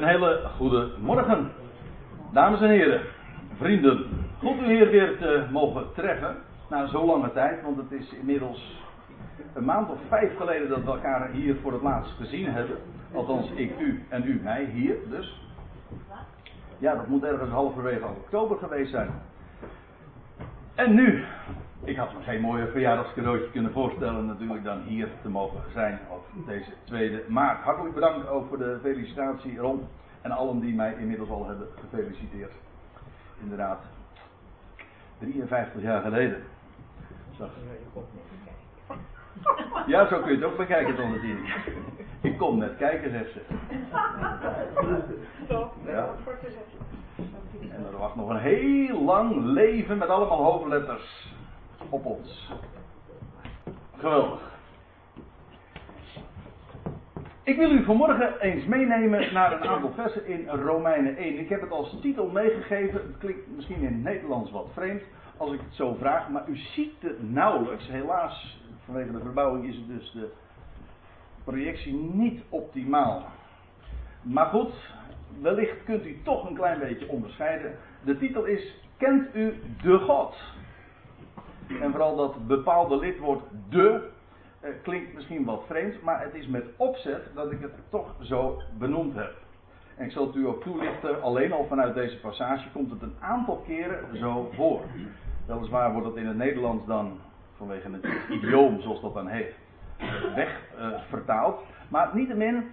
Een hele goede morgen, dames en heren, vrienden. Goed u hier weer te mogen treffen na zo'n lange tijd, want het is inmiddels een maand of vijf geleden dat we elkaar hier voor het laatst gezien hebben. Althans, ik u en u mij hier dus. Ja, dat moet ergens halverwege oktober geweest zijn. En nu, ik had me geen mooier verjaardagscadeautje kunnen voorstellen natuurlijk dan hier te mogen zijn op deze tweede maart. Hartelijk bedankt ook voor de felicitatie Ron en allen die mij inmiddels al hebben gefeliciteerd. Inderdaad, 53 jaar geleden. Ja, zo kun je het ook bekijken, Ton Ik kom net kijken, zegt ze. Ja. En er wacht nog een heel lang leven met allemaal hoofdletters op ons. Geweldig. Ik wil u vanmorgen eens meenemen naar een aantal versen in Romeinen 1. Ik heb het als titel meegegeven. Het klinkt misschien in het Nederlands wat vreemd als ik het zo vraag, maar u ziet het nauwelijks. Helaas, vanwege de verbouwing is het dus de projectie niet optimaal. Maar goed, wellicht kunt u toch een klein beetje onderscheiden. De titel is Kent u de God? En vooral dat bepaalde lidwoord de eh, klinkt misschien wat vreemd, maar het is met opzet dat ik het toch zo benoemd heb. En ik zal het u ook toelichten, alleen al vanuit deze passage komt het een aantal keren zo voor. Weliswaar wordt het in het Nederlands dan, vanwege het idioom zoals dat dan heet, weg uh, vertaald. Maar niettemin,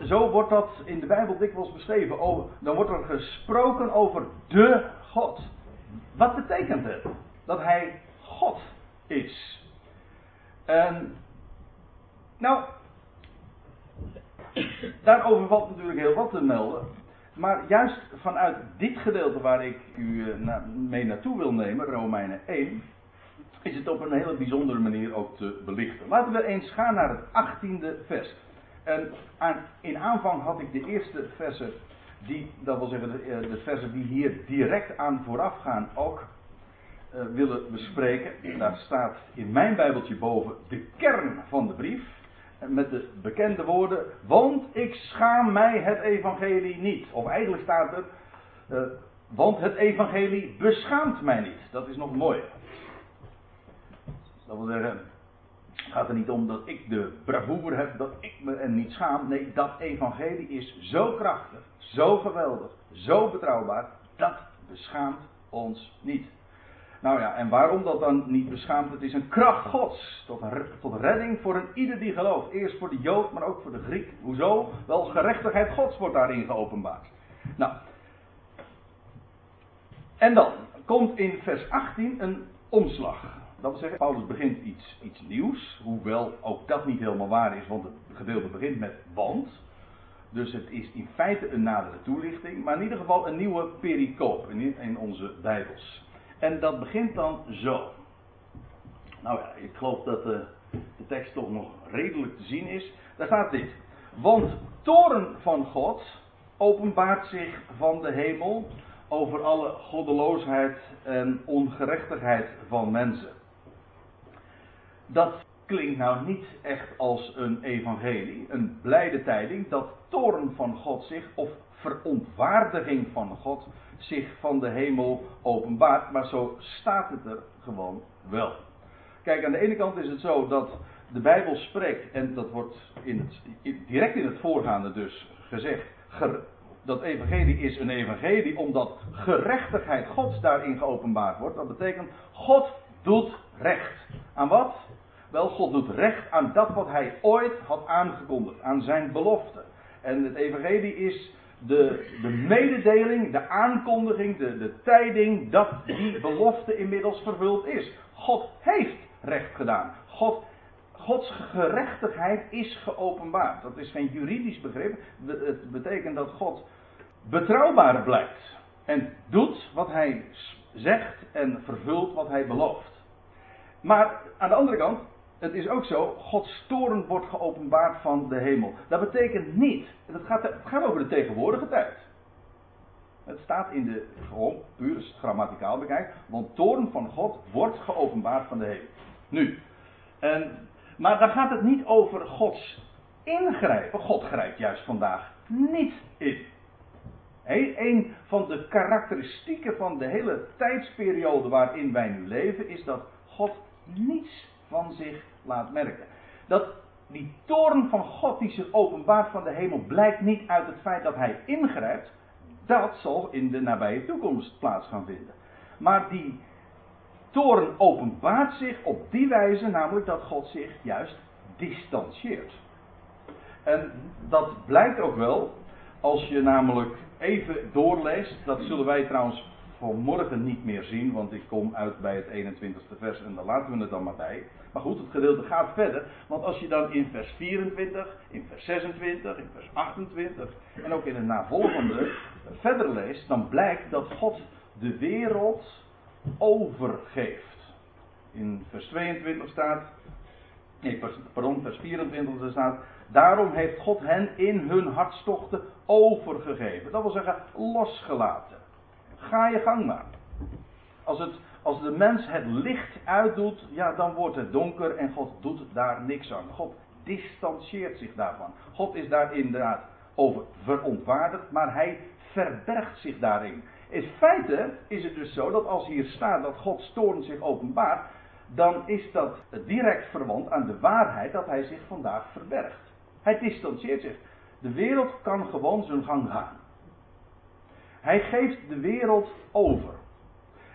zo wordt dat in de Bijbel dikwijls beschreven. Oh, dan wordt er gesproken over de God. Wat betekent het? Dat hij God is. En, nou, daarover valt natuurlijk heel wat te melden. Maar juist vanuit dit gedeelte waar ik u eh, mee naartoe wil nemen, Romeinen 1, is het op een hele bijzondere manier ook te belichten. Laten we eens gaan naar het 18e vers. En in aanvang had ik de eerste versen, die, dat wil zeggen de, eh, de versen die hier direct aan vooraf gaan, ook willen bespreken. Daar staat in mijn Bijbeltje boven de kern van de brief. Met de bekende woorden, want ik schaam mij het evangelie niet. Of eigenlijk staat er, uh, want het evangelie beschaamt mij niet. Dat is nog mooi. Dat wil zeggen, het gaat er niet om dat ik de bravoure heb, dat ik me er niet schaam. Nee, dat evangelie is zo krachtig, zo geweldig, zo betrouwbaar, dat beschaamt ons niet. Nou ja, en waarom dat dan niet beschaamt? Het is een kracht Gods. Tot, tot redding voor een ieder die gelooft. Eerst voor de Jood, maar ook voor de Griek. Hoezo? Wel, gerechtigheid Gods wordt daarin geopenbaard. Nou. En dan komt in vers 18 een omslag. Dat wil zeggen, Paulus begint iets, iets nieuws. Hoewel ook dat niet helemaal waar is, want het gedeelte begint met want. Dus het is in feite een nadere toelichting. Maar in ieder geval een nieuwe pericoop in onze Bijbels. En dat begint dan zo. Nou ja, ik geloof dat de, de tekst toch nog redelijk te zien is. Daar staat dit. Want toren van God openbaart zich van de hemel over alle goddeloosheid en ongerechtigheid van mensen. Dat klinkt nou niet echt als een evangelie, een blijde tijding, dat toren van God zich, of verontwaardiging van God, zich van de hemel openbaart. Maar zo staat het er gewoon wel. Kijk, aan de ene kant is het zo dat de Bijbel spreekt, en dat wordt in direct in het voorgaande dus gezegd, dat evangelie is een evangelie omdat gerechtigheid Gods daarin geopenbaard wordt. Dat betekent, God doet recht. Aan wat? Wel, God doet recht aan dat wat hij ooit had aangekondigd, aan zijn belofte. En het evangelie is de, de mededeling, de aankondiging, de, de tijding dat die belofte inmiddels vervuld is. God heeft recht gedaan. God, Gods gerechtigheid is geopenbaard. Dat is geen juridisch begrip. Het betekent dat God betrouwbaar blijft. En doet wat hij zegt en vervult wat hij belooft. Maar aan de andere kant, het is ook zo, Gods toren wordt geopenbaard van de hemel. Dat betekent niet, het gaat, het gaat over de tegenwoordige tijd. Het staat in de, gewoon puur grammaticaal bekijkt, want toren van God wordt geopenbaard van de hemel. Nu, en, maar dan gaat het niet over Gods ingrijpen. God grijpt juist vandaag niet in. Een van de karakteristieken van de hele tijdsperiode waarin wij nu leven is dat God niets van zich laat merken. Dat die toorn van God die zich openbaart van de hemel blijkt niet uit het feit dat hij ingrijpt. Dat zal in de nabije toekomst plaats gaan vinden. Maar die toorn openbaart zich op die wijze, namelijk dat God zich juist distancieert. En dat blijkt ook wel als je namelijk even doorleest. Dat zullen wij trouwens vanmorgen niet meer zien, want ik kom uit bij het 21ste vers en daar laten we het dan maar bij. Maar goed, het gedeelte gaat verder, want als je dan in vers 24, in vers 26, in vers 28 en ook in het navolgende verder leest, dan blijkt dat God de wereld overgeeft. In vers 22 staat, nee, pardon, vers 24 staat, daarom heeft God hen in hun hartstochten overgegeven. Dat wil zeggen, losgelaten. Ga je gang maar. Als, het, als de mens het licht uitdoet, ja, dan wordt het donker en God doet daar niks aan. God distancieert zich daarvan. God is daar inderdaad over verontwaardigd, maar hij verbergt zich daarin. In feite is het dus zo dat als hier staat dat Gods toorn zich openbaart, dan is dat direct verwant aan de waarheid dat hij zich vandaag verbergt. Hij distancieert zich. De wereld kan gewoon zijn gang gaan. Hij geeft de wereld over.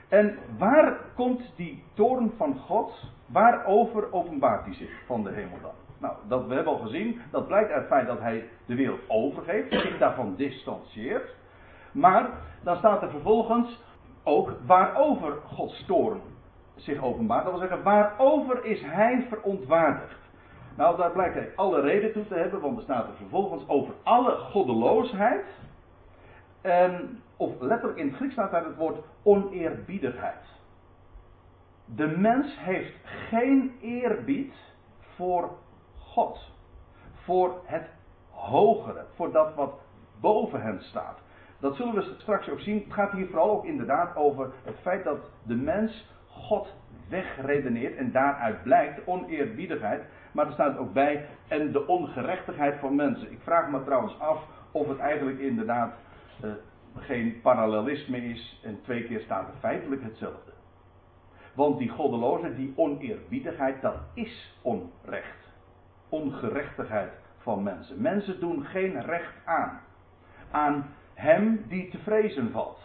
En waar komt die toorn van God? Waarover openbaart hij zich van de hemel dan? Nou, dat, we hebben al gezien, dat blijkt uit het feit dat hij de wereld overgeeft, zich daarvan distancieert. Maar dan staat er vervolgens ook waarover Gods toorn zich openbaart. Dat wil zeggen, waarover is hij verontwaardigd? Nou, daar blijkt hij alle reden toe te hebben, want er staat er vervolgens over alle goddeloosheid. En, of letterlijk in het Grieks staat daar het woord oneerbiedigheid. De mens heeft geen eerbied voor God. Voor het hogere, voor dat wat boven hen staat. Dat zullen we straks ook zien. Het gaat hier vooral ook inderdaad over het feit dat de mens God wegredeneert en daaruit blijkt oneerbiedigheid. Maar er staat ook bij en de ongerechtigheid van mensen. Ik vraag me trouwens af of het eigenlijk inderdaad uh, geen parallelisme is en twee keer staat er feitelijk hetzelfde. Want die goddeloze, die oneerbiedigheid, dat is onrecht. Ongerechtigheid van mensen. Mensen doen geen recht aan. Aan hem die te vrezen valt.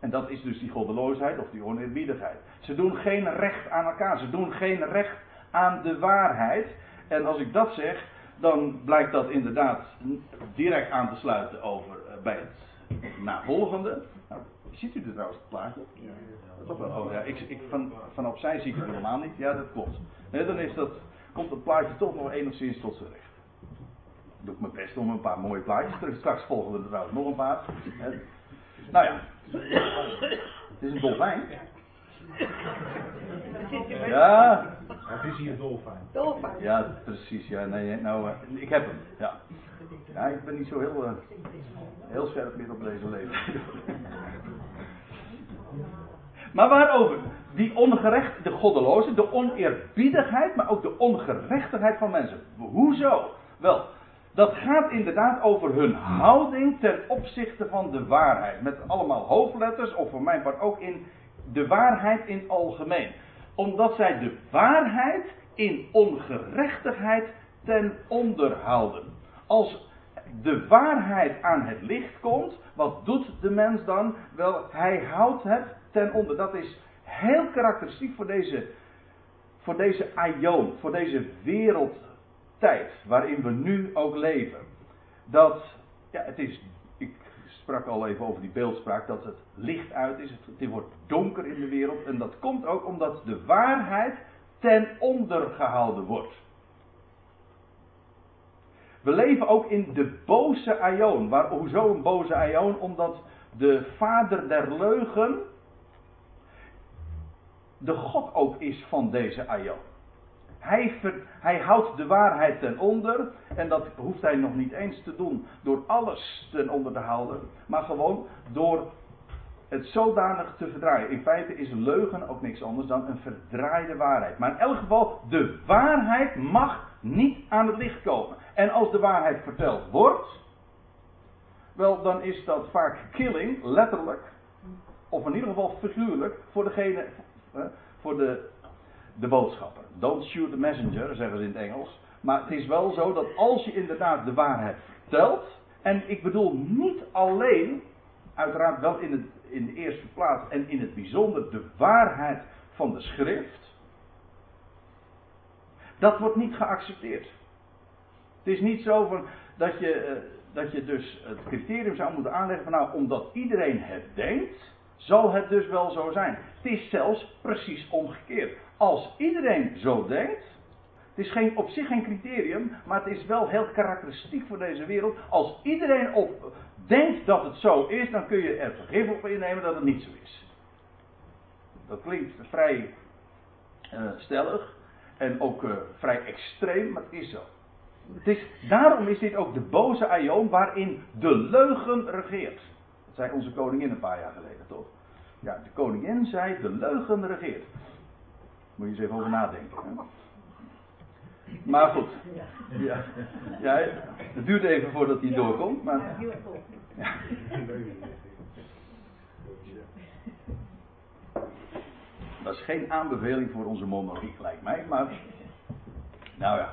En dat is dus die goddeloosheid of die oneerbiedigheid. Ze doen geen recht aan elkaar. Ze doen geen recht aan de waarheid. En als ik dat zeg, dan blijkt dat inderdaad direct aan te sluiten over, eh, bij het navolgende. Nou, ziet u er trouwens het plaatje? Ja, ja. wel. Oh ja, ik, ik, van, van opzij zie ik het helemaal niet. Ja, dat klopt. Nee, dan is dat, komt het plaatje toch nog enigszins tot zijn recht doe ik mijn best om een paar mooie plaatjes terug. Straks volgen we er trouwens nog een paar. Nou ja. Het is een dolfijn. Ja. Het is hier een dolfijn. Dolfijn. Ja, precies. Ja, nee, nou, uh, ik heb hem. Ja. Ja, ik ben niet zo heel, uh, heel scherp meer op deze leven. maar waarover? Die ongerecht, de goddeloze, de oneerbiedigheid, maar ook de ongerechtigheid van mensen. Hoezo? Wel, dat gaat inderdaad over hun houding ten opzichte van de waarheid. Met allemaal hoofdletters, of voor mijn part ook in de waarheid in algemeen. Omdat zij de waarheid in ongerechtigheid ten onder houden. Als de waarheid aan het licht komt, wat doet de mens dan? Wel, hij houdt het ten onder. Dat is heel karakteristiek voor deze, voor deze aion, voor deze wereld tijd waarin we nu ook leven. Dat, ja, het is, ik sprak al even over die beeldspraak, dat het licht uit is, het, wordt donker in de wereld. En dat komt ook omdat de waarheid ten onder gehouden wordt. We leven ook in de boze aion. Hoezo een boze aion? Omdat de vader der leugen de God ook is van deze aion. Hij, hij houdt de waarheid ten onder. En dat hoeft hij nog niet eens te doen door alles ten onder te houden. Maar gewoon door het zodanig te verdraaien. In feite is leugen ook niks anders dan een verdraaide waarheid. Maar in elk geval, de waarheid mag niet aan het licht komen. En als de waarheid verteld wordt, Wel, dan is dat vaak killing, letterlijk, of in ieder geval figuurlijk, voor degene, voor de, de boodschapper. Don't shoot the messenger, zeggen ze in het Engels. Maar het is wel zo dat als je inderdaad de waarheid vertelt, en ik bedoel niet alleen, uiteraard wel in, het, in de eerste plaats en in het bijzonder de waarheid van de schrift, dat wordt niet geaccepteerd. Het is niet zo van dat je, eh, dat je dus het criterium zou moeten aanleggen van nou, omdat iedereen het denkt, zal het dus wel zo zijn. Het is zelfs precies omgekeerd. Als iedereen zo denkt, het is geen, op zich geen criterium, maar het is wel heel karakteristiek voor deze wereld. Als iedereen op denkt dat het zo is, dan kun je er vergif op innemen dat het niet zo is. Dat klinkt vrij uh, stellig en ook uh, vrij extreem, maar het is zo. Het is, daarom is dit ook de boze aion waarin de leugen regeert. Dat zei onze koningin een paar jaar geleden, toch? Ja, de koningin zei de leugen regeert. Moet je eens even over nadenken. Hè? Maar goed. Ja, ja, het duurt even voordat hij doorkomt. Maar, ja. Dat is geen aanbeveling voor onze monarchie, lijkt mij. Maar, nou ja,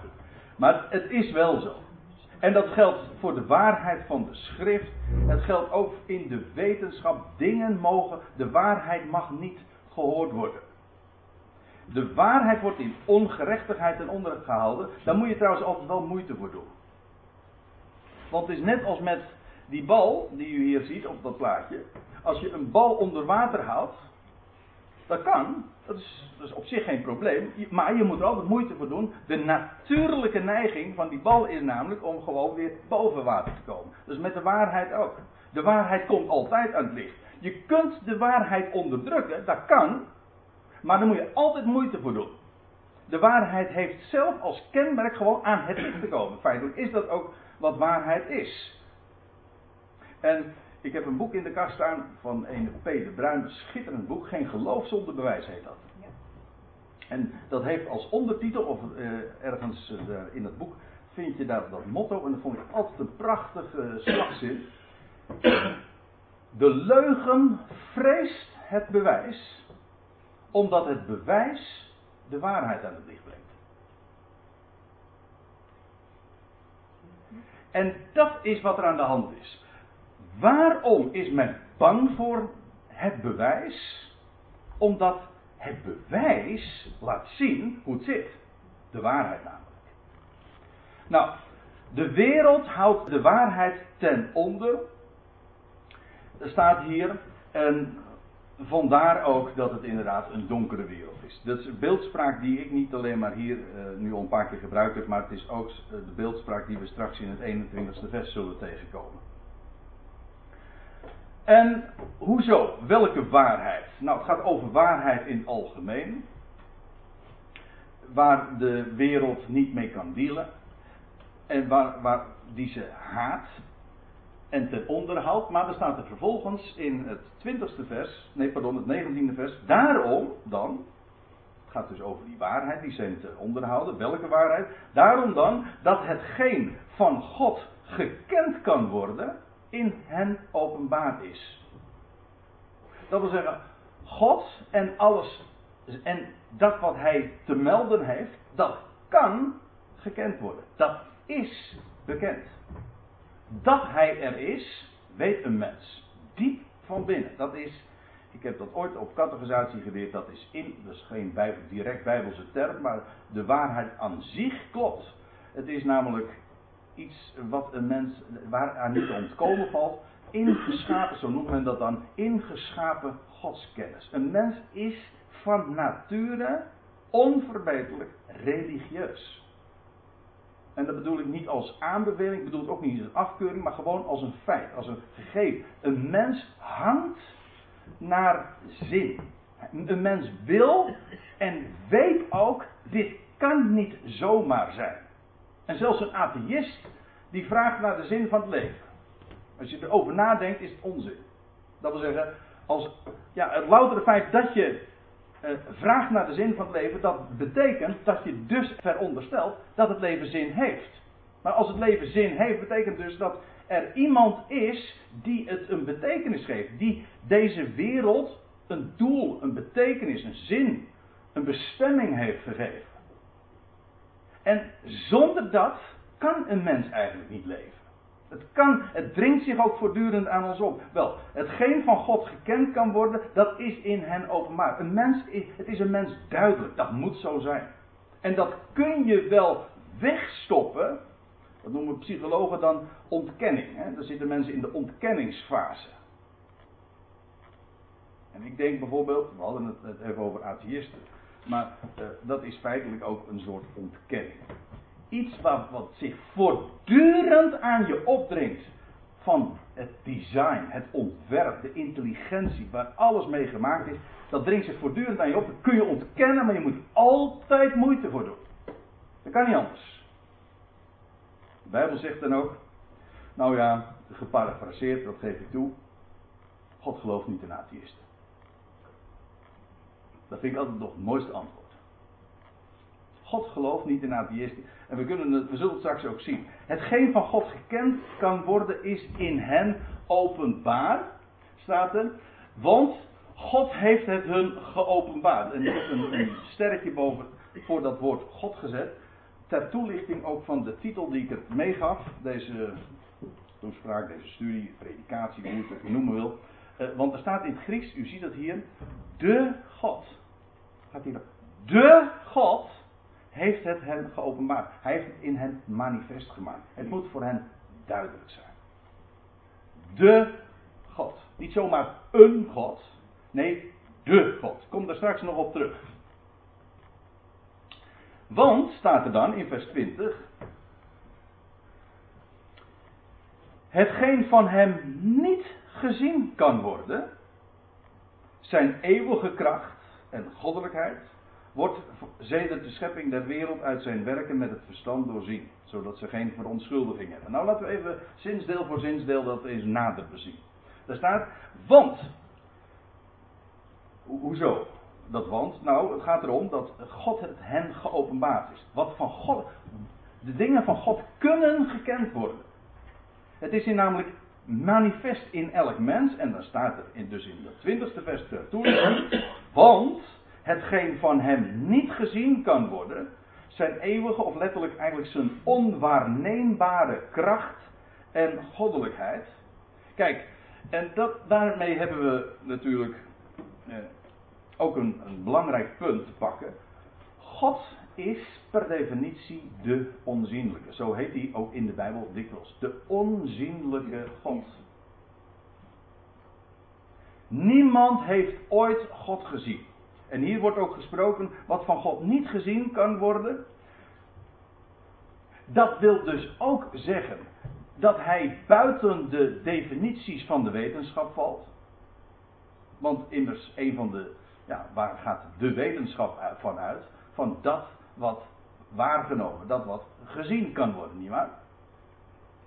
maar het is wel zo. En dat geldt voor de waarheid van de schrift. Het geldt ook in de wetenschap. Dingen mogen, de waarheid mag niet gehoord worden. De waarheid wordt in ongerechtigheid ten onder gehouden. Daar moet je trouwens altijd wel moeite voor doen. Want het is net als met die bal die u hier ziet op dat plaatje. Als je een bal onder water houdt, dat kan. Dat is, dat is op zich geen probleem. Maar je moet er altijd moeite voor doen. De natuurlijke neiging van die bal is namelijk om gewoon weer boven water te komen. Dus met de waarheid ook. De waarheid komt altijd aan het licht. Je kunt de waarheid onderdrukken, dat kan. Maar daar moet je altijd moeite voor doen. De waarheid heeft zelf als kenmerk gewoon aan het licht te komen. Feitelijk is dat ook wat waarheid is. En ik heb een boek in de kast staan van een P. de Bruin, schitterend boek. Geen geloof zonder bewijs heet dat. Ja. En dat heeft als ondertitel, of uh, ergens uh, in het boek, vind je dat, dat motto. En dat vond ik altijd een prachtige uh, slagzin. De leugen vreest het bewijs, omdat het bewijs de waarheid aan het licht brengt. En dat is wat er aan de hand is. Waarom is men bang voor het bewijs? Omdat het bewijs laat zien hoe het zit. De waarheid namelijk. Nou, de wereld houdt de waarheid ten onder. Er staat hier, en vandaar ook dat het inderdaad een donkere wereld is. Dat is een beeldspraak die ik niet alleen maar hier uh, nu al een paar keer gebruikt heb, maar het is ook de beeldspraak die we straks in het 21ste vers zullen tegenkomen. En hoezo? Welke waarheid? Nou, het gaat over waarheid in het algemeen. Waar de wereld niet mee kan dealen. En waar, waar die ze haat en ten onderhoud. Maar er staat er vervolgens in het 20ste vers, nee pardon, het 19e vers. Daarom dan, het gaat dus over die waarheid die ze te onderhouden. Welke waarheid? Daarom dan dat hetgeen van God gekend kan worden in hen openbaar is. Dat wil zeggen, God en alles en dat wat hij te melden heeft, dat kan gekend worden. Dat is bekend. Dat hij er is, weet een mens. Diep van binnen. Dat is, ik heb dat ooit op categorisatie geleerd, dat is in, dat is geen direct bijbelse term, maar de waarheid aan zich klopt. Het is namelijk iets wat een mens, waaraan niet te ontkomen valt, ingeschapen, zo noemt men dat dan, ingeschapen godskennis. Een mens is van nature onverbeterlijk religieus. En dat bedoel ik niet als aanbeveling, ik bedoel het ook niet als afkeuring, maar gewoon als een feit, als een gegeven. Een mens hangt naar zin. Een mens wil en weet ook, dit kan niet zomaar zijn. En zelfs een atheïst die vraagt naar de zin van het leven. Als je erover nadenkt, is het onzin. Dat wil zeggen, als, ja, het loutere feit dat je uh, vraagt naar de zin van het leven, dat betekent dat je dus veronderstelt dat het leven zin heeft. Maar als het leven zin heeft, betekent dus dat er iemand is die het een betekenis geeft. Die deze wereld een doel, een betekenis, een zin, een bestemming heeft gegeven. En zonder dat kan een mens eigenlijk niet leven. Het, kan, het dringt zich ook voortdurend aan ons op. Wel, hetgeen van God gekend kan worden, dat is in hen openbaar. Een mens, het is een mens duidelijk, dat moet zo zijn. En dat kun je wel wegstoppen, dat noemen psychologen dan ontkenning. Hè? Daar zitten mensen in de ontkenningsfase. En ik denk bijvoorbeeld, we hadden het even over atheïsten, maar uh, dat is feitelijk ook een soort ontkenning iets wat, wat zich voortdurend aan je opdringt. Van het design, het ontwerp, de intelligentie, waar alles mee gemaakt is. Dat dringt zich voortdurend aan je op. Dat kun je ontkennen, maar je moet altijd moeite voor doen. Dat kan niet anders. De Bijbel zegt dan ook. Nou ja, geparafraseerd, dat geef ik toe. God gelooft niet in atheïsten. Dat vind ik altijd nog het mooiste antwoord. God gelooft niet in atheïsten. En we, kunnen we zullen het straks ook zien. Hetgeen van God gekend kan worden, is in hen openbaar. Staat er. Want God heeft het hun geopenbaard. En een, een sterretje boven voor dat woord God gezet. Ter toelichting ook van de titel die ik het meegaf. Deze toespraak, deze studie, predikatie, hoe je het ook noemen wil. Uh, want er staat in het Grieks, u ziet het hier. De God. Gaat De God heeft het hen geopenbaard. Hij heeft het in hen manifest gemaakt. Het moet voor hen duidelijk zijn. De God. Niet zomaar een God. Nee, de God. Kom daar straks nog op terug. Want, staat er dan in vers 20. Hetgeen van hem niet gezien kan worden, zijn eeuwige kracht en goddelijkheid, wordt zedert de schepping der wereld uit zijn werken met het verstand doorzien, zodat ze geen verontschuldiging hebben. Nou laten we even zinsdeel voor zinsdeel dat eens nader bezien. Daar staat, want. hoezo? Dat want? Nou, het gaat erom dat God het hen geopenbaard is. Wat van God, de dingen van God kunnen gekend worden. Het is hier namelijk manifest in elk mens, en dan staat er in, dus in de twintigste vers ter want hetgeen van hem niet gezien kan worden, zijn eeuwige of letterlijk eigenlijk zijn onwaarneembare kracht en goddelijkheid. Kijk, en dat, daarmee hebben we natuurlijk eh, ook een, een belangrijk punt te pakken. God is per definitie de onzienlijke. Zo heet hij ook in de Bijbel dikwijls. De onzienlijke God. Niemand heeft ooit God gezien. En hier wordt ook gesproken wat van God niet gezien kan worden. Dat wil dus ook zeggen dat hij buiten de definities van de wetenschap valt. Want immers een van de, ja, waar gaat de wetenschap van uit? Van dat wat waargenomen, dat wat gezien kan worden, nietwaar?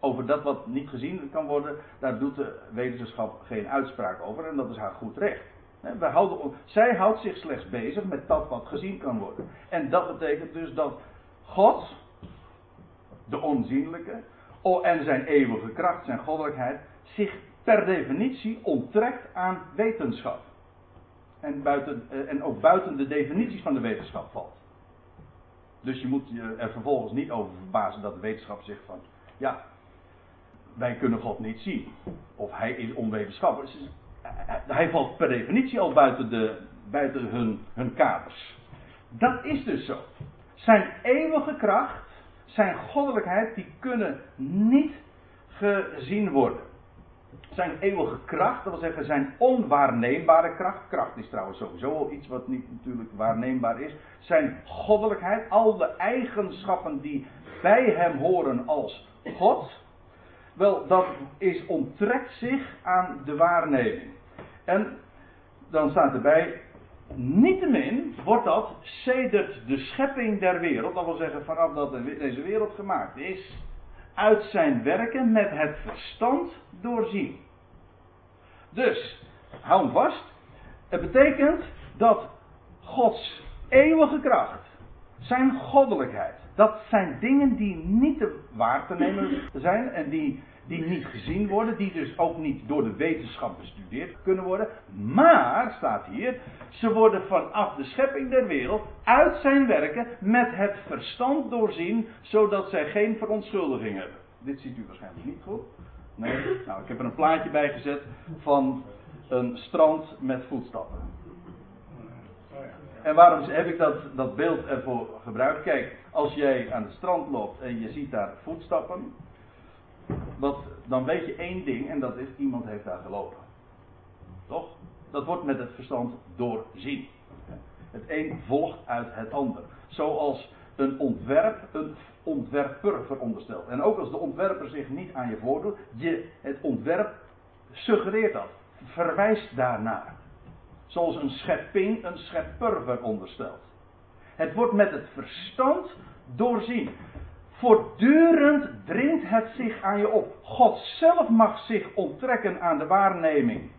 Over dat wat niet gezien kan worden, daar doet de wetenschap geen uitspraak over en dat is haar goed recht. We houden, zij houdt zich slechts bezig met dat wat gezien kan worden. En dat betekent dus dat God, de onzienlijke, en zijn eeuwige kracht, zijn goddelijkheid, zich per definitie onttrekt aan wetenschap. En, buiten, eh, en ook buiten de definities van de wetenschap valt. Dus je moet je er vervolgens niet over verbazen dat de wetenschap zegt van, ja, wij kunnen God niet zien. Of hij is onwetenschappelijk hij valt per definitie al buiten, de, buiten hun, hun kaders. Dat is dus zo. Zijn eeuwige kracht, zijn goddelijkheid, die kunnen niet gezien worden. Zijn eeuwige kracht, dat wil zeggen zijn onwaarneembare kracht. Kracht is trouwens sowieso al iets wat niet natuurlijk waarneembaar is. Zijn goddelijkheid, al de eigenschappen die bij hem horen als God. Wel, dat is onttrekt zich aan de waarneming. En dan staat erbij, niettemin wordt dat sedert de schepping der wereld, dat wil zeggen vanaf dat deze wereld gemaakt is, uit zijn werken met het verstand doorzien. Dus, hou hem vast, het betekent dat Gods eeuwige kracht, zijn goddelijkheid, dat zijn dingen die niet te waar te nemen zijn en die die niet gezien worden, die dus ook niet door de wetenschap bestudeerd kunnen worden. Maar, staat hier, ze worden vanaf de schepping der wereld uit zijn werken met het verstand doorzien, zodat zij geen verontschuldiging hebben. Dit ziet u waarschijnlijk niet goed. Nou, ik heb er een plaatje bij gezet van een strand met voetstappen. En waarom heb ik dat, dat beeld ervoor gebruikt? Kijk, als jij aan het strand loopt en je ziet daar voetstappen, dan weet je één ding en dat is iemand heeft daar gelopen. Toch? Dat wordt met het verstand doorzien. Het een volgt uit het ander. Zoals een ontwerp een ontwerper veronderstelt. En ook als de ontwerper zich niet aan je voordoet, je, het ontwerp suggereert dat, verwijst daarnaar. Zoals een schepping een schepper veronderstelt. Het wordt met het verstand doorzien. Voortdurend dringt het zich aan je op. God zelf mag zich onttrekken aan de waarneming.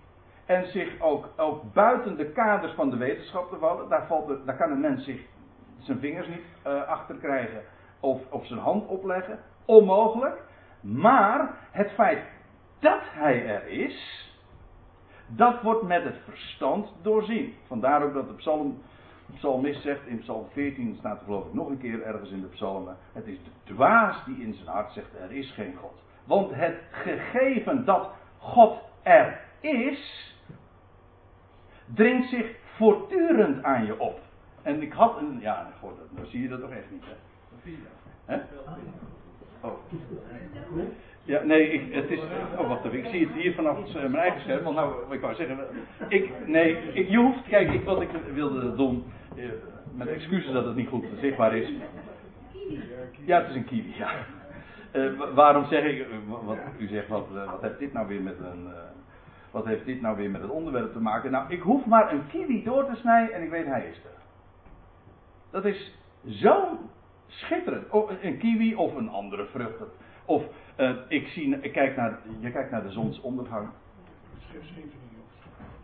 En zich ook, buiten de kaders van de wetenschap te vallen. Daar, valt daar kan een mens zich zijn vingers niet uh, achter krijgen. Of, of zijn hand opleggen. Onmogelijk. Maar het feit dat hij er is. Dat wordt met het verstand doorzien. Vandaar ook dat de psalm psalmist zegt in psalm 14, staat er geloof ik nog een keer ergens in de psalmen. Het is de dwaas die in zijn hart zegt, er is geen God. Want het gegeven dat God er is, dringt zich voortdurend aan je op. En ik had een, ja, God, dan zie je dat toch echt niet, hè? Wat zie je dat? Hè? Oh. Ja, nee, ik, het is. Oh, wacht even. Ik zie het hier vanaf uh, mijn eigen scherm. Want nou, ik wou zeggen. Ik, nee, ik, je hoeft. Kijk, ik, wat ik wilde doen. Uh, met excuses dat het niet goed zichtbaar is. Ja, het is een kiwi, ja. Uh, waarom zeg ik. Wat, u zegt, wat, wat heeft dit nou weer met een. wat heeft dit nou weer met het onderwerp te maken? Nou, ik hoef maar een kiwi door te snijden en ik weet hij is er. Dat is zo schitterend. Oh, een kiwi of een andere vrucht. Of uh, ik, zie, ik kijk naar, je kijkt naar de zonsondergang.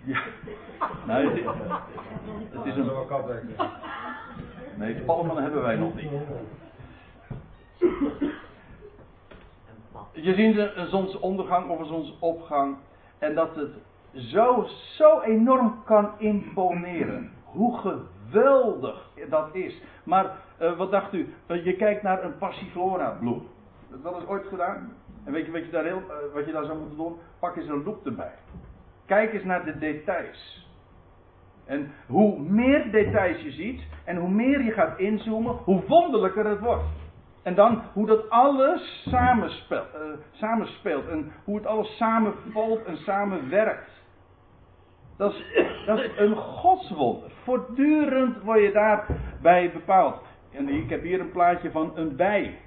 Ja. Nee, het, het is een. Nee, palmen hebben wij nog niet. Je ziet een zonsondergang of een zonsopgang. En dat het zo, zo enorm kan imponeren. Hoe geweldig dat is. Maar uh, wat dacht u? Uh, je kijkt naar een passiflora bloem dat eens ooit gedaan? En weet je wat je daar, heel, uh, wat je daar zou moeten doen? Pak eens een loop erbij. Kijk eens naar de details. En hoe meer details je ziet en hoe meer je gaat inzoomen, hoe wonderlijker het wordt. En dan hoe dat alles samenspeelt, samenspeelt en hoe het alles samenvalt en samenwerkt. Dat is, dat is een godswonder. Voortdurend word je daarbij bepaald. En ik heb hier een plaatje van een bij.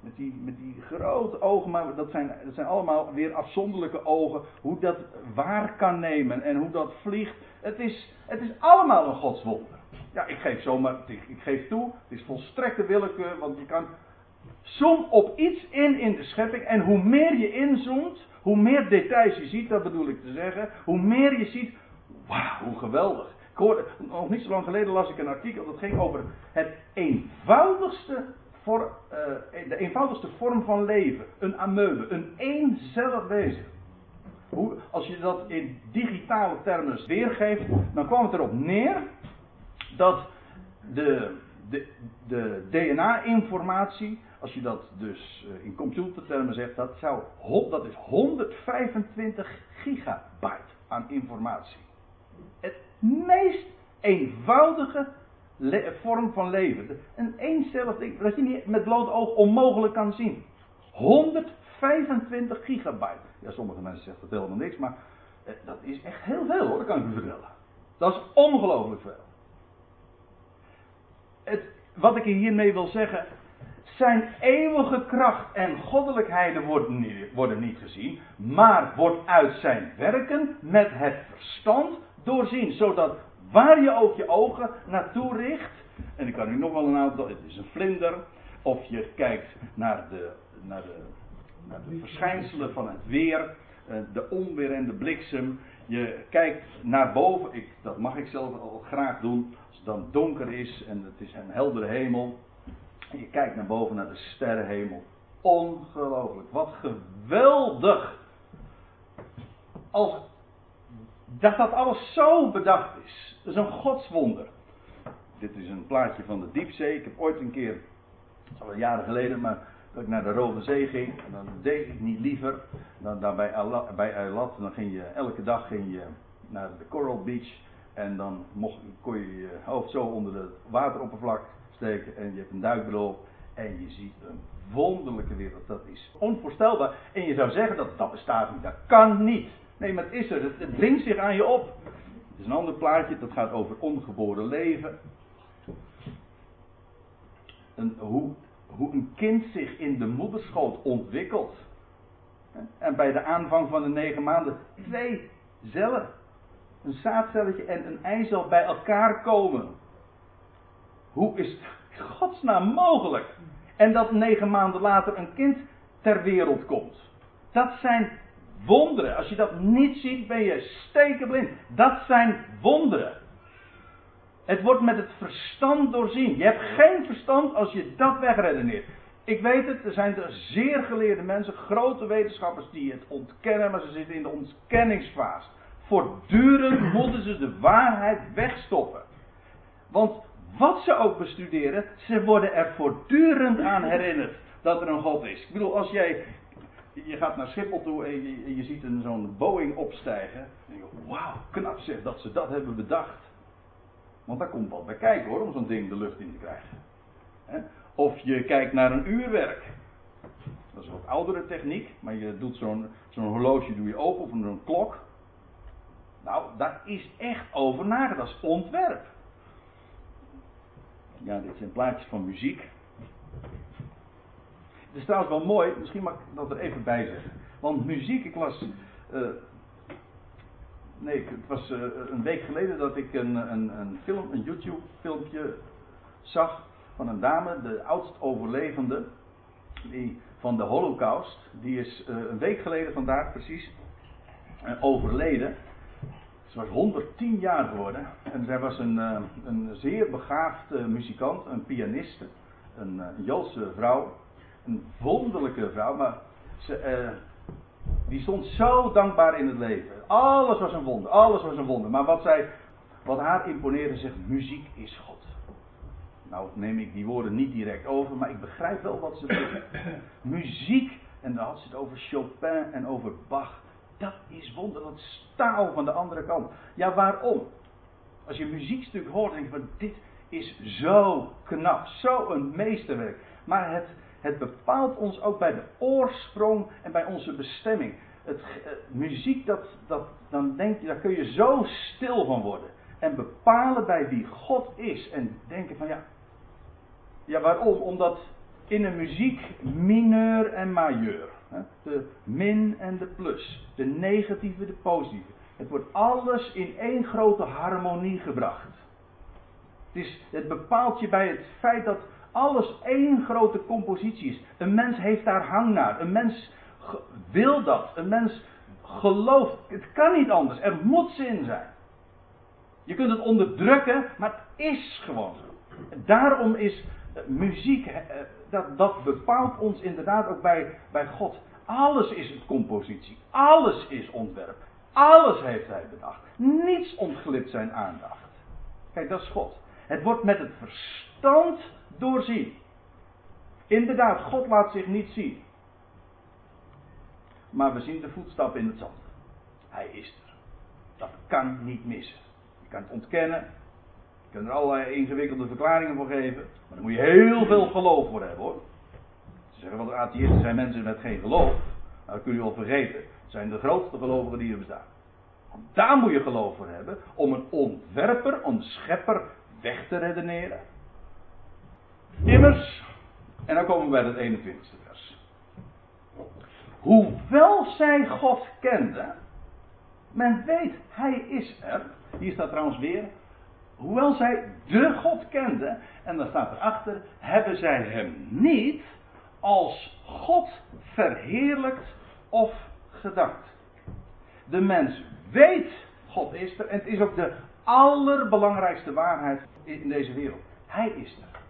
Met die, met die grote ogen, maar dat zijn, dat zijn allemaal weer afzonderlijke ogen. Hoe dat waar kan nemen en hoe dat vliegt. Het is, het is allemaal een godswonder. Ja, ik geef zomaar, ik geef toe, het is volstrekte willekeur, want je kan. Zoom op iets in in de schepping en hoe meer je inzoomt, hoe meer details je ziet, dat bedoel ik te zeggen, hoe meer je ziet, wauw, hoe geweldig. Ik nog niet zo lang geleden las ik een artikel dat ging over het eenvoudigste voor, uh, de eenvoudigste vorm van leven. Een amoebe, een eenzellig wezen. Hoe, als je dat in digitale termen weergeeft, dan kwam het erop neer dat de, de, de DNA-informatie, als je dat dus uh, in computertermen zegt, dat, zou, dat is 125 gigabyte aan informatie. Het meest eenvoudige vorm van leven. Een eencellig ding dat je niet met bloot oog onmogelijk kan zien. 125 gigabyte. Ja, sommige mensen zeggen dat helemaal niks, maar eh, dat is echt heel veel hoor, dat kan ik u vertellen. Dat is ongelooflijk veel. Het, wat ik hiermee wil zeggen, zijn eeuwige kracht en goddelijkheden worden niet, worden niet gezien, maar wordt uit zijn werken met het verstand doorzien, zodat Waar je ook je ogen naartoe richt. En ik kan u nog wel een aantal. Het is een vlinder. Of je kijkt naar de, naar de, naar de verschijnselen van het weer. Eh, de onweer en de bliksem. Je kijkt naar boven. Ik, dat mag ik zelf al graag doen. Als het dan donker is en het is een heldere hemel. Je kijkt naar boven naar de sterrenhemel. ongelooflijk. Wat geweldig. Als dat dat alles zo bedacht is. Dat is een godswonder. Dit is een plaatje van de diepzee. Ik heb ooit een keer, al jaren geleden, maar dat ik naar de Rode Zee ging. En dan deed ik niet liever dan Eilat. Bij Eilat dan ging je, elke dag ging je naar de Coral Beach. En dan mocht, kon je je hoofd zo onder het wateroppervlak steken. En je hebt een duikbril. En je ziet een wonderlijke wereld. Dat is onvoorstelbaar. En je zou zeggen dat dat bestaat niet. Dat kan niet. Nee, maar het is er. Het, het dringt zich aan je op. Het is een ander plaatje. Dat gaat over ongeboren leven. En hoe, hoe een kind zich in de moederschoot ontwikkelt. En bij de aanvang van de negen maanden twee cellen. Een zaadcelletje en een eicel bij elkaar komen. Hoe is het godsnaam mogelijk? En dat negen maanden later een kind ter wereld komt. Dat zijn wonderen. Als je dat niet ziet, ben je stekenblind. Dat zijn wonderen. Het wordt met het verstand doorzien. Je hebt geen verstand als je dat wegredeneert. Ik weet het, er zijn er zeer geleerde mensen, grote wetenschappers die het ontkennen, maar ze zitten in de ontkenningsfase. Voortdurend moeten ze de waarheid wegstoppen. Want wat ze ook bestuderen, ze worden er voortdurend aan herinnerd dat er een God is. Ik bedoel, als jij je gaat naar Schiphol toe en je, ziet een zo'n Boeing opstijgen. En je wauw, knap zeg dat ze dat hebben bedacht. Want daar komt wat bij kijken hoor, om zo'n ding de lucht in te krijgen. Of je kijkt naar een uurwerk. Dat is wat oudere techniek, maar je doet zo'n zo'n horloge doe je open of een klok. Nou, daar is echt over nagedacht. Dat is ontwerp. Ja, dit zijn plaatjes van muziek. Het is trouwens wel mooi, misschien mag ik dat er even bij zeggen. Want muziek, ik las. Uh, nee, het was uh, een week geleden dat ik een, een, een film, een YouTube-filmpje zag van een dame, de oudst overlevende die, van de Holocaust. Die is uh, een week geleden vandaag precies overleden. Ze was 110 jaar geworden en zij was een, een zeer begaafde muzikant, een pianiste, een, een Joodse vrouw een wonderlijke vrouw, maar ze, die stond zo dankbaar in het leven. Alles was een wonder, alles was een wonder. Maar wat, zij, wat haar imponeerde, zegt: muziek is God. Nou neem ik die woorden niet direct over, maar ik begrijp wel wat ze zegt. muziek, en dan had ze het over Chopin en over Bach. Dat is wonder, dat staal van de andere kant. Ja, waarom? Als je een muziekstuk hoort, denk je van dit is zo knap, zo een meesterwerk. Maar het, het bepaalt ons ook bij de oorsprong en bij onze bestemming. Het, eh, muziek, dat, dat, dan denk je, daar kun je zo stil van worden. En bepalen bij wie God is. En denken van ja. Ja, waarom? Omdat in een muziek mineur en majeur. De min en de plus. De negatieve, de positieve. Het wordt alles in één grote harmonie gebracht. Het, is, het bepaalt je bij het feit dat alles één grote compositie is. Een mens heeft daar hang naar. Een mens wil dat. Een mens gelooft. Het kan niet anders. Er moet zin zijn. Je kunt het onderdrukken, maar het is gewoon zo. Daarom is muziek, eh, dat, dat bepaalt ons inderdaad ook bij, bij God. Alles is het compositie. Alles is ontwerp. Alles heeft hij bedacht. Niets ontglipt zijn aandacht. Kijk, dat is God. Het wordt met het verstand doorzien. Inderdaad, God laat zich niet zien. Maar we zien de voetstap in het zand. Hij is er. Dat kan niet missen. Je kan het ontkennen. Je kan er allerlei ingewikkelde verklaringen voor geven. Maar daar moet je heel veel geloof voor hebben hoor. Ze zeggen de atheïsten zijn mensen met geen geloof. Nou, dat kun je wel vergeten. Het zijn de grootste gelovigen die er bestaan. Daar moet je geloof voor hebben. Om een ontwerper, een schepper weg te redeneren. Immers, en dan komen we bij het 21ste vers. Hoewel zij God kenden, men weet, hij is er. Hier staat trouwens weer, hoewel zij de God kenden, en dan staat erachter, hebben zij hem niet als God verheerlijkt of gedankt. De mens weet, God is er, en het is ook de allerbelangrijkste waarheid in deze wereld. Hij is er.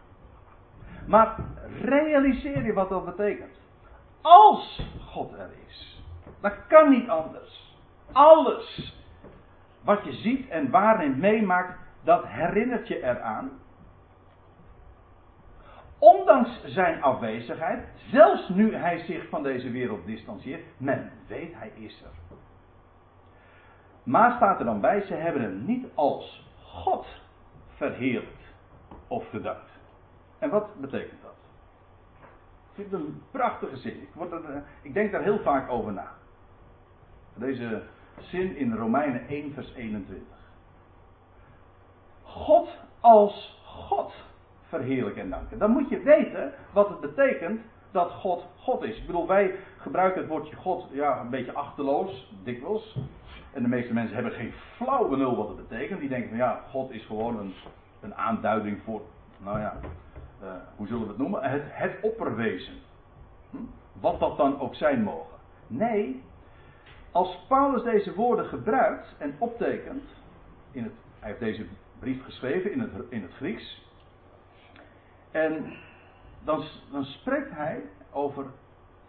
Maar realiseer je wat dat betekent. als God er is. Dat kan niet anders. Alles wat je ziet en waarin meemaakt, dat herinnert je eraan. Ondanks zijn afwezigheid, zelfs nu hij zich van deze wereld distancieert, men weet hij is er. Maar staat er dan bij, ze hebben hem niet als God verheerlijkt of gedankt. En wat betekent dat? Ik vind het een prachtige zin. Ik, word er, eh, ik denk daar heel vaak over na. Deze zin in Romeinen 1, vers 21. God als God verheerlijken en danken. Dan moet je weten wat het betekent dat God God is. Ik bedoel, wij gebruiken het woordje God ja, een beetje achterloos, dikwijls. En de meeste mensen hebben geen flauw benul wat het betekent. Die denken van ja, God is gewoon een, een aanduiding voor, nou ja, uh, hoe zullen we het noemen? Het, het opperwezen. Hm? Wat dat dan ook zijn mogen. Nee, als Paulus deze woorden gebruikt en optekent, in het, hij heeft deze brief geschreven in het, in het Grieks, en dan, dan spreekt hij over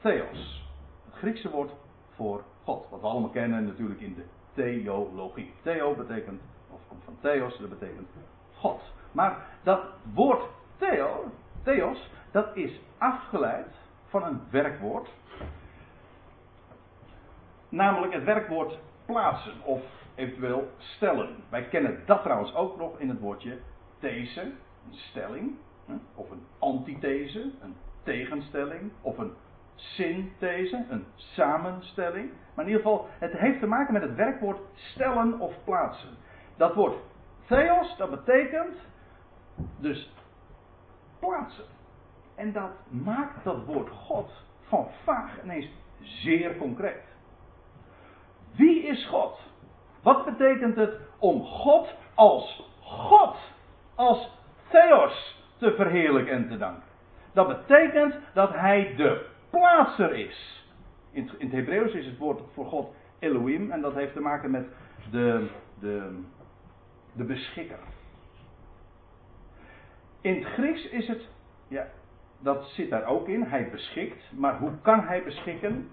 Theos, het Griekse woord voor God, wat we allemaal kennen natuurlijk in de theologie. Theo betekent, of komt van Theos, dat betekent God. Maar dat woord Theo, Theos, dat is afgeleid van een werkwoord Namelijk het werkwoord plaatsen of eventueel stellen. Wij kennen dat trouwens ook nog in het woordje these, een stelling, of een antithese, een tegenstelling, of een synthese, een samenstelling. Maar in ieder geval, het heeft te maken met het werkwoord stellen of plaatsen. Dat woord theos, dat betekent dus plaatsen. En dat maakt dat woord God van vaag ineens zeer concreet. Wie is God? Wat betekent het om God als God, als Theos te verheerlijken en te danken? Dat betekent dat hij de plaatser is. In het, Hebreeuws is het woord voor God Elohim en dat heeft te maken met de, de, de beschikker. In het Grieks is het, ja, dat zit daar ook in, hij beschikt, maar hoe kan hij beschikken?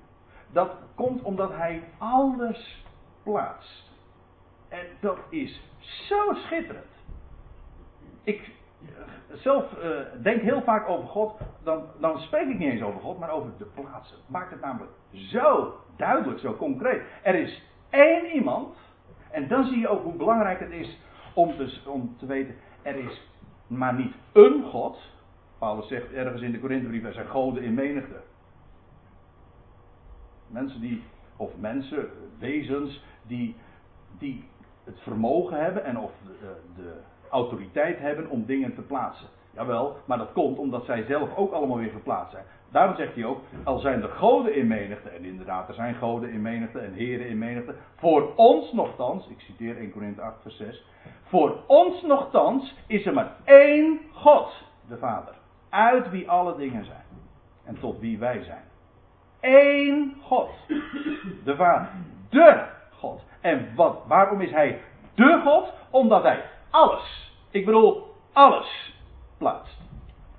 Dat komt omdat hij alles plaatst. En dat is zo schitterend. Ik eh, zelf uh, denk heel vaak over God. Dan, dan spreek ik niet eens over God, maar over de plaatsen. Maakt het namelijk zo duidelijk, zo concreet. Er is één iemand. En dan zie je ook hoe belangrijk het is om te, om te weten. Er is maar niet een God. Paulus zegt ergens in de Korinthebrief: er zijn goden in menigte. Mensen die, of mensen, wezens, die, die het vermogen hebben en of de, de autoriteit hebben om dingen te plaatsen. Jawel, maar dat komt omdat zij zelf ook allemaal weer geplaatst zijn. Daarom zegt hij ook, al zijn er goden in menigte, en inderdaad, er zijn goden in menigte en heren in menigte, voor ons nogthans, ik citeer 1 Korinthe 8 vers 6, voor ons nogthans is er maar één God, de Vader, uit wie alle dingen zijn en tot wie wij zijn. Eén God. De Vader. De God. En wat, waarom is hij de God? Omdat hij alles, ik bedoel alles, plaatst.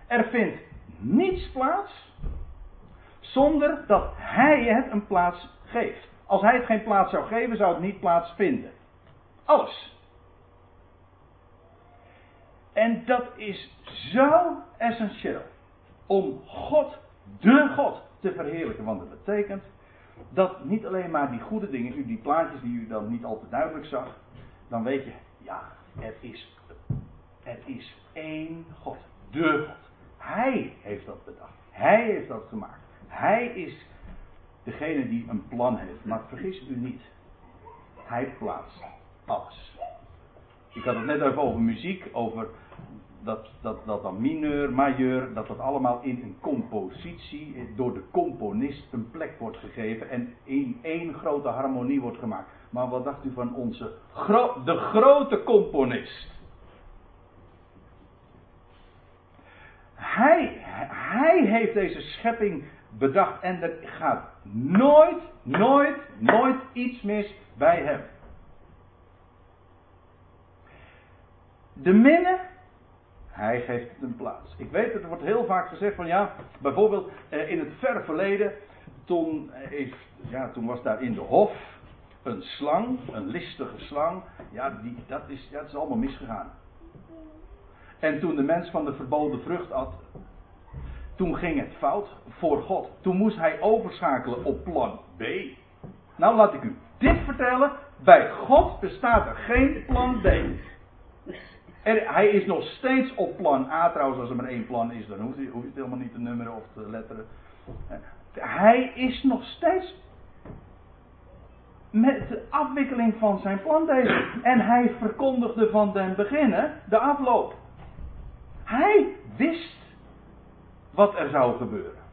Er vindt niets plaats zonder dat hij het een plaats geeft. Als hij het geen plaats zou geven, zou het niet plaatsvinden. Alles. En dat is zo essentieel. Om God, de God, te verheerlijken. Want het betekent dat niet alleen maar die goede dingen, die plaatjes die u dan niet al te duidelijk zag, dan weet je, ja, er is, er is één God. De God. Hij heeft dat bedacht. Hij heeft dat gemaakt. Hij is degene die een plan heeft. Maar vergis u niet. Hij plaatst alles. Ik had het net even over muziek, over dat, dat, dat dan mineur, majeur, dat dat allemaal in een compositie door de componist een plek wordt gegeven en in één grote harmonie wordt gemaakt. Maar wat dacht u van onze de grote componist? Hij, hij heeft deze schepping bedacht en er gaat nooit, nooit, nooit iets mis bij hem. De minne hij geeft het een plaats. Ik weet, het wordt heel vaak gezegd van ja, bijvoorbeeld eh, in het verre verleden toen, heeft, ja, toen was daar in de hof een slang, een listige slang. Ja, die, dat, is, dat is allemaal misgegaan. En toen de mens van de verboden vrucht at, toen ging het fout voor God. Toen moest hij overschakelen op plan B. Nou laat ik u dit vertellen. Bij God bestaat er geen plan B. Hij is nog steeds op plan A. Trouwens, als er maar één plan is, dan hij, hoeft het helemaal niet te nummeren of te letteren. Hij is nog steeds met de afwikkeling van zijn plan bezig. En hij verkondigde van den beginnen de afloop. Hij wist wat er zou gebeuren.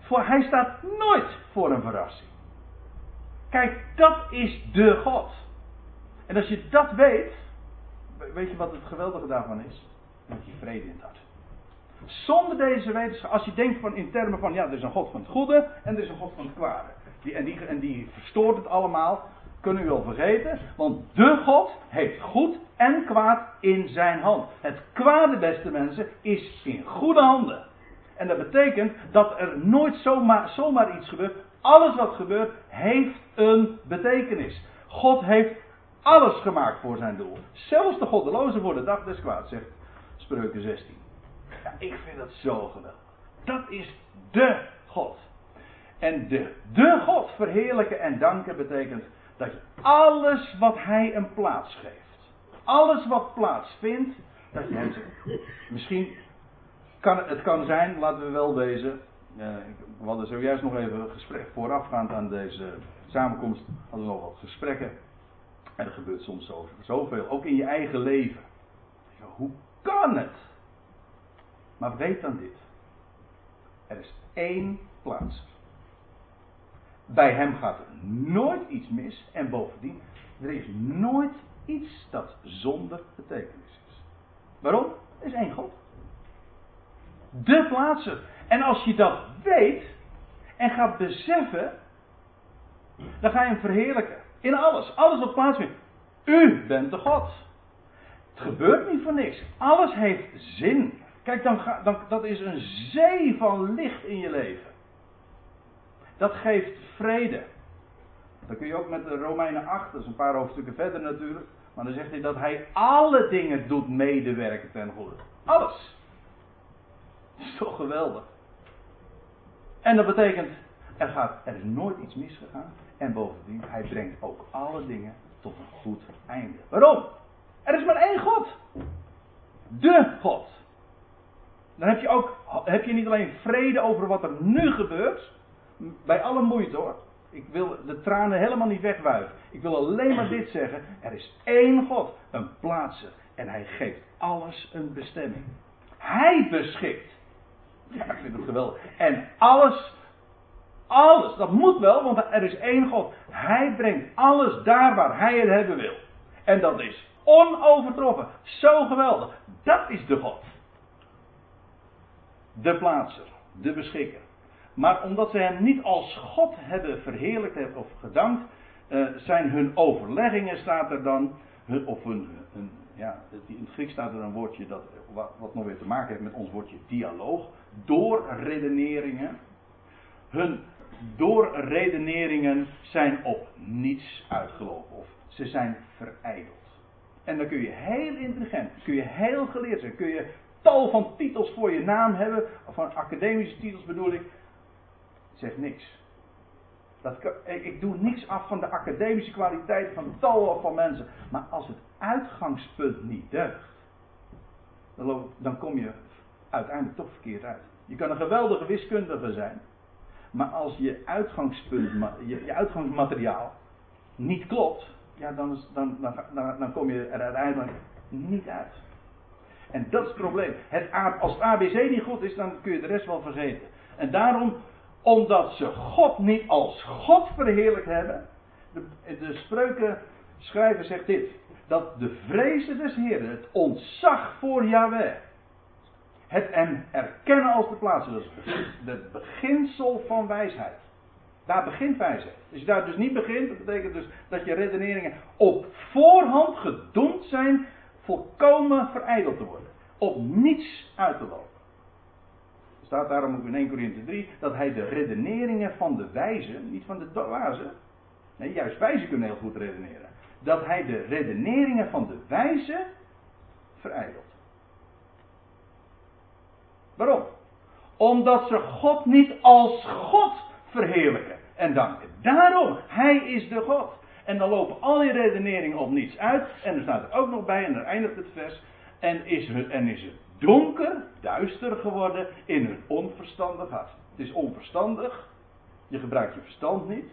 Voor, hij staat nooit voor een verrassing. Kijk, dat is de God. En als je dat weet, weet je wat het geweldige daarvan is? Heb je vrede in het hart. Zonder deze wetenschap, als je denkt van in termen van, ja, er is een God van het goede en er is een God van het kwade. Die, en, die, en die verstoort het allemaal, kunnen u wel vergeten. Want de God heeft goed en kwaad in zijn hand. Het kwade, beste mensen, is in goede handen. En dat betekent dat er nooit zomaar, zomaar iets gebeurt. Alles wat gebeurt, heeft een betekenis. God heeft alles gemaakt voor zijn doel. Zelfs de goddeloze voor de dag des kwaad, zegt Spreuken 16. Ja, ik vind dat zo geweldig. Dat is de God. En de, de God verheerlijken en danken betekent dat je alles wat hij een plaats geeft, alles wat plaatsvindt, dat je hem zegt. Misschien kan het kan zijn, laten we wel wezen. Uh, we hadden zojuist nog even een gesprek voorafgaand aan deze samenkomst. Hadden we nog wat gesprekken. En er gebeurt soms zoveel, ook in je eigen leven. Hoe kan het? Maar weet dan dit. Er is één plaats. Bij hem gaat er nooit iets mis. En bovendien, er is nooit iets dat zonder betekenis is. Waarom? Er is één God. De plaatser. En als je dat weet en gaat beseffen, dan ga je hem verheerlijken. In alles. Alles wat plaatsvindt. U bent de God. Het gebeurt niet voor niks. Alles heeft zin. Kijk, dan, ga, dan, dat is een zee van licht in je leven. Dat geeft vrede. Dat kun je ook met de Romeinen 8, dat is een paar hoofdstukken verder natuurlijk. Maar dan zegt hij dat hij alle dingen doet medewerken ten goede. Alles. Dat is toch geweldig. En dat betekent, er, gaat, er is nooit iets misgegaan. En bovendien, hij brengt ook alle dingen tot een goed einde. Waarom? Er is maar één God. De God. Dan heb je ook, heb je niet alleen vrede over wat er nu gebeurt. Bij alle moeite hoor. Ik wil de tranen helemaal niet wegwuiven. Ik wil alleen maar dit zeggen. Er is één God, een plaatser. En hij geeft alles een bestemming. Hij beschikt. Ja, ik vind het geweldig. En alles, alles, dat moet wel, want er is één God. Hij brengt alles daar waar hij het hebben wil. En dat is onovertroffen. Zo geweldig. Dat is de God. De plaatser, de beschikker. Maar omdat ze hem niet als God hebben verheerlijkt of gedankt, uh, zijn hun overleggingen, staat er dan, of hun, ja, in het Grieks staat er een woordje dat, wat nog weer te maken heeft met ons woordje dialoog, doorredeneringen. Hun doorredeneringen zijn op niets uitgelopen, of ze zijn vereideld. En dan kun je heel intelligent, kun je heel geleerd zijn, kun je tal van titels voor je naam hebben, van academische titels bedoel ik, zegt niks. Dat, ik doe niks af van de academische kwaliteit van tal van mensen. Maar als het uitgangspunt niet deugt, dan kom je uiteindelijk toch verkeerd uit. Je kan een geweldige wiskundige zijn. Maar als je, uitgangspunt, je, je uitgangsmateriaal niet klopt, ja, dan, dan, dan, dan, kom je er uiteindelijk niet uit. En dat is het probleem. Het, als het ABC niet goed is, dan kun je de rest wel vergeten. En daarom omdat ze God niet als God verheerlijkt hebben. De, de spreukenschrijver zegt dit. Dat de vrezen des Heeren, het ontzag voor Yahweh. Het en erkennen als de plaats. Dat is het beginsel van wijsheid. Daar begint wijsheid. Als je daar dus niet begint, dat betekent dus dat je redeneringen op voorhand gedoemd zijn volkomen verijdeld te worden. Op niets uit te lopen. staat daarom ook in 1 Corinthië 3 dat hij de redeneringen van de wijze, niet van de dwazen, nee, juist wijzen kunnen heel goed redeneren, dat hij de redeneringen van de wijze verijdelt. Waarom? Omdat ze God niet als God verheerlijken en danken. Daarom, Hij is de God. En dan lopen al die redeneringen op niets uit. En er staat er ook nog bij, en dan eindigt het vers. En is, het, en is het donker, duister geworden in hun onverstandig hart. Het is onverstandig. Je gebruikt je verstand niet.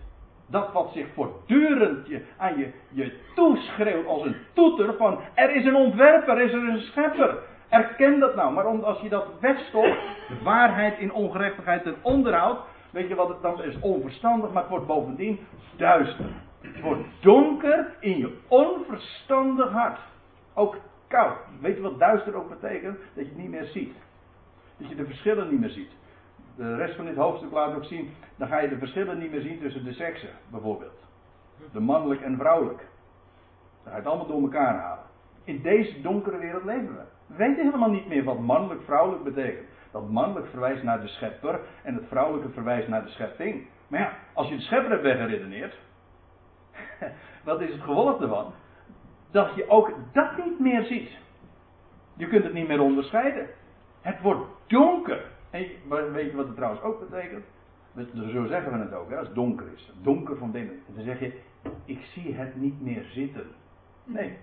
Dat wat zich voortdurend je, aan je, je toeschreeuwt als een toeter van er is een ontwerper, er is een schepper. Erken dat nou. Maar als je dat wegstopt, de waarheid in ongerechtigheid ten onderhoud, weet je wat het dan is? Onverstandig, maar het wordt bovendien duister. Het wordt donker in je onverstandig hart. Ook koud. Weet je wat duister ook betekent? Dat je het niet meer ziet. Dat je de verschillen niet meer ziet. De rest van dit hoofdstuk laat ook zien, dan ga je de verschillen niet meer zien tussen de seksen, bijvoorbeeld. De mannelijk en vrouwelijk. Dan ga je het allemaal door elkaar halen. In deze donkere wereld leven we. We weten helemaal niet meer wat mannelijk, vrouwelijk betekent. Dat mannelijk verwijst naar de schepper en het vrouwelijke verwijst naar de schepping. Maar ja, als je de schepper hebt weggeredeneerd, wat is het gevolg ervan? Dat je ook dat niet meer ziet. Je kunt het niet meer onderscheiden. Het wordt donker. En weet je wat het trouwens ook betekent? Zo zeggen we het ook, als het donker is. Donker van dingen. Dan zeg je, ik zie het niet meer zitten. Nee.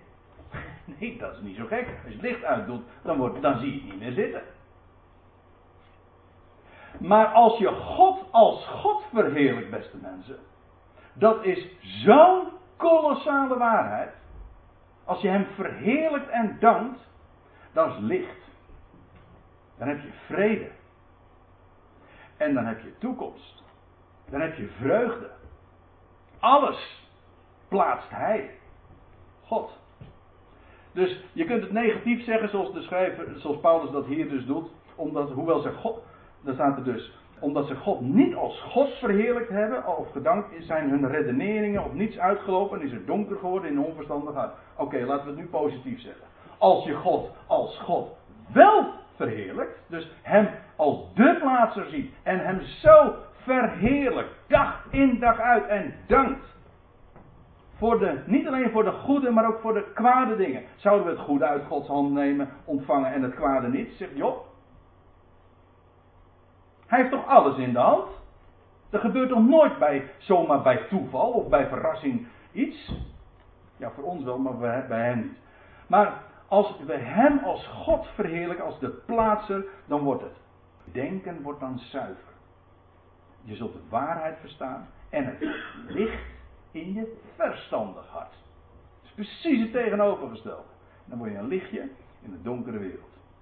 Nee, dat is niet zo gek. Als je het licht uitdoet, dan, wordt, dan zie je niet meer zitten. Maar als je God als God verheerlijkt, beste mensen. Dat is zo'n kolossale waarheid. Als je hem verheerlijkt en dankt, dat is licht. Dan heb je vrede. En dan heb je toekomst. Dan heb je vreugde. Alles plaatst hij. God. Dus je kunt het negatief zeggen zoals de schrijver, zoals Paulus dat hier dus doet. Omdat, hoewel ze God, dan staat er dus, omdat ze God niet als God verheerlijkt hebben, of gedankt zijn hun redeneringen op niets uitgelopen en is het donker geworden in onverstandig hart. Oké, laten we het nu positief zeggen. Als je God als God wel verheerlijkt, dus hem als de plaatser ziet en hem zo verheerlijkt, dag in dag uit en dankt. Niet alleen voor de goede, maar ook voor de kwade dingen. Zouden we het goede uit Gods hand nemen, ontvangen en het kwade niet? Zegt Job. Hij heeft toch alles in de hand? Dat gebeurt toch nooit bij, zomaar bij toeval of bij verrassing iets? Ja, voor ons wel, maar bij hem niet. Maar als we hem als God verheerlijken, als de plaatser, dan wordt het. Denken wordt dan zuiver. Je zult de waarheid verstaan en het licht in je verstandig hart. Het is precies het tegenovergestelde. Dan word je een lichtje in de donkere wereld.